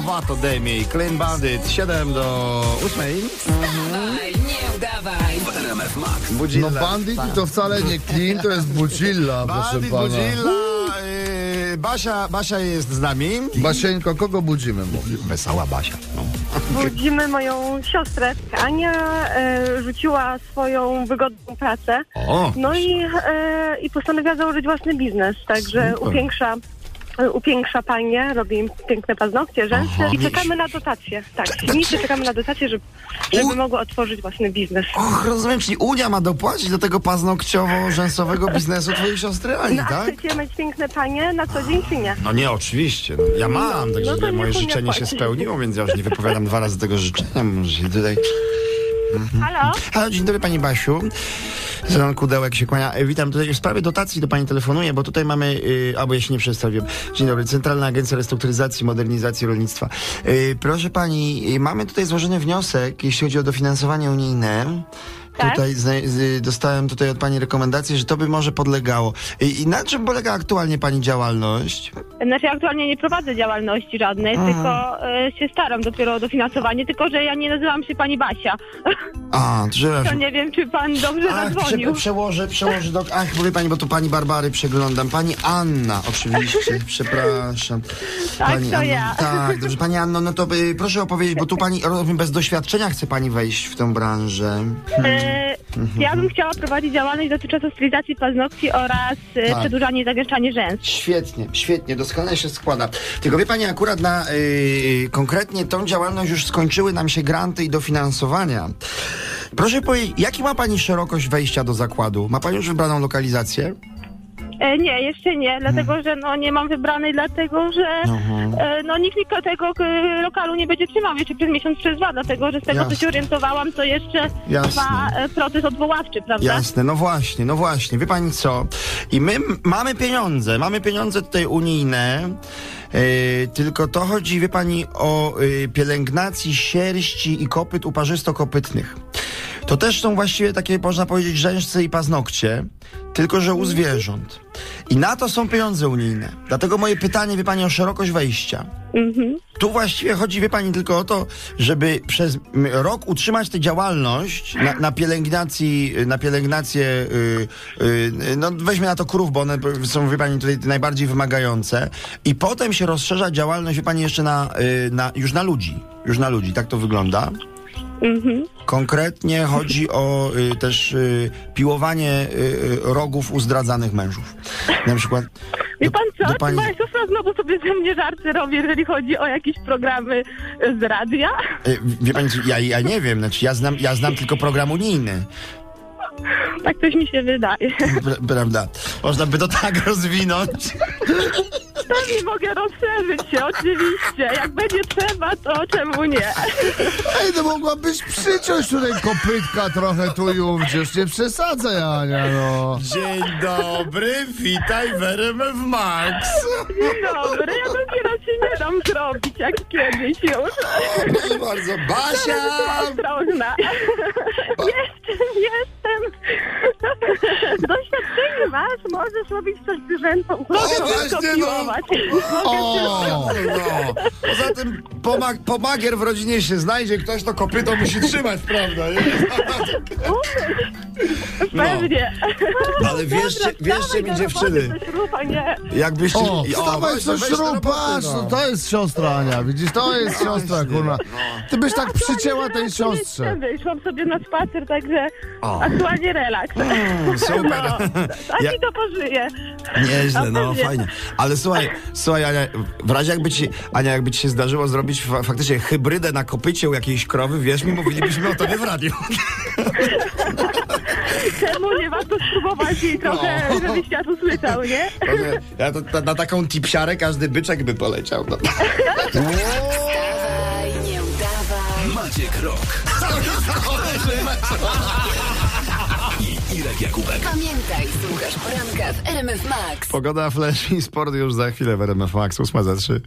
Lovato Demi i Clean Bandit 7 do 8. Dawaj, nie udawaj. RMF Max. Budzilla. No bandit to wcale nie clean, to jest bucilla, proszę Bandit, pana. Budzilla. y, Basia, Basia jest z nami. Basieńko, kogo budzimy? Wesoła Basia. No. Budzimy moją siostrę. Ania e, rzuciła swoją wygodną pracę. O, No i, e, i postanowiła założyć własny biznes, także Super. upiększa, upiększa panie, robi im piękne paznokcie, rzęsy Aha. i czekamy na dotację. Tak, śmienicy czekamy na dotację, żeby, żeby mogły otworzyć własny biznes. Och, rozumiem, czyli Unia ma dopłacić do tego paznokciowo-rzęsowego biznesu twojej siostry Ani, No tak? chcecie mieć piękne panie na co dzień czy nie? No nie, oczywiście. No, ja mam, także no tutaj moje życzenie się płaci. spełniło, więc ja już nie wypowiadam dwa razy tego życzenia. Może się tutaj... Halo? Halo, dzień dobry Pani Basiu. Zenon Kudełek się kłania. E, Witam tutaj w sprawie dotacji do Pani telefonuję, bo tutaj mamy, y, albo ja się nie przedstawiłem. Dzień dobry, Centralna Agencja Restrukturyzacji i Modernizacji Rolnictwa. Y, proszę Pani, y, mamy tutaj złożony wniosek, jeśli chodzi o dofinansowanie unijne. Tak. Tutaj dostałem tutaj od Pani rekomendację, że to by może podlegało. I, I na czym polega aktualnie Pani działalność? Znaczy aktualnie nie prowadzę działalności żadnej, tylko e, się staram dopiero o dofinansowanie, tylko że ja nie nazywam się pani Basia. A, To przepraszam. nie wiem, czy pan dobrze Ach, zadzwonił. prze, przełożę, przełożę do... Ach, mówię pani, bo tu pani Barbary przeglądam. Pani Anna, oczywiście, przepraszam. Tak, pani to ja. Tak, dobrze. Pani Anno, no to y, proszę opowiedzieć, bo tu pani, rozumiem, bez doświadczenia chce pani wejść w tę branżę. E, ja bym chciała prowadzić działalność dotyczącą stylizacji paznokci oraz e, Tak. przedłużanie i zagęszczanie rzęs. Świetnie, świetnie, doskonale się składa. Tylko wie pani, akurat na y, konkretnie tą działalność już skończyły nam się granty i dofinansowania. Proszę powiedzieć, jaki ma pani szerokość wejścia do zakładu? Ma pani już wybraną lokalizację? E, nie, jeszcze nie, dlatego że no, nie mam wybranej, dlatego że e, no, nikt mi tego e, lokalu nie będzie trzymał jeszcze przez miesiąc, przez dwa, dlatego że z tego, Jasne. co się orientowałam, to jeszcze Jasne. trwa e, proces odwoławczy, prawda? Jasne, no właśnie, no właśnie. Wie pani co? I my mamy pieniądze, mamy pieniądze tutaj unijne. Yy, tylko to chodzi, wie pani, o yy, pielęgnacji sierści i kopyt uparzysto-kopytnych. To też są właściwie takie, można powiedzieć, rzęsce i paznokcie, tylko że u zwierząt. I na to są pieniądze unijne. Dlatego moje pytanie, wie pani, o szerokość wejścia. Mhm. Tu właściwie chodzi, wie pani, tylko o to, żeby przez rok utrzymać tę działalność na, na pielęgnacji, na pielęgnację, y, y, no weźmy na to krów, bo one są, wie pani, tutaj najbardziej wymagające i potem się rozszerza działalność, wie pani, jeszcze na, y, na już na ludzi, już na ludzi, tak to wygląda. Mhm. Konkretnie chodzi o y, też y, piłowanie y, y, rogów u zdradzanych mężów. Na przykład... Wie pan co? do pani- Moja siostra znowu sobie ze mnie żarty robi, jeżeli chodzi o jakieś programy z radia. Y, Wie pani, ja, ja nie wiem, znaczy ja znam, ja znam tylko program unijny. Tak coś mi się wydaje. Pra- Prawda. Można by to tak rozwinąć. Pewnie mogę rozszerzyć się, oczywiście. Jak będzie trzeba, to czemu nie? Ej, no mogłabyś przyciąć tutaj kopytka trochę tu i ówdzie. Już nie przesadzaj, Ania, no. Dzień dobry, witaj w RMF Max. Dzień dobry, ja drugi raz się nie dam zrobić, jak kiedyś już. Proszę bardzo, Basia! Ostrożna. Jestem, jestem. Doświadczenie masz, możesz robić coś zwierzętom. Mogę właśnie, no. piłować. O, No. Poza tym pomag pomagier w rodzinie się znajdzie, ktoś to kopyto musi trzymać, prawda? No. Pewnie. Ale wierzcie, wierzcie mi dziewczyny, nie. Weź- co weź do śrub, roboty, patrz, no. no to jest siostra Ania, widzisz, to jest siostra, kurwa. Ty byś tak przycięła tej siostrze. Wyszłam sobie na spacer, także O. aktualnie relaks. Mm, super. No, tak Ja- i to pożyje. Nieźle, no pewnie. fajnie. Ale słuchaj, słuchaj, Ania, w razie jakby ci, Ania, jakby ci się zdarzyło zrobić fa faktycznie hybrydę na kopycie u jakiejś krowy, wiesz mi, mówilibyśmy o tobie w radiu. Czemu nie warto spróbować i trochę, No. żeby świat usłyszał, nie? Ja to, na, na taką tipsiarę każdy byczek by poleciał. No. Dawaj, nie udawaj. Maciek Rok. I Irek Jakubek. Pamiętaj, słuchasz poranka w RMF Max. Pogoda, flash i sport już za chwilę w RMF Max, 8 za 3.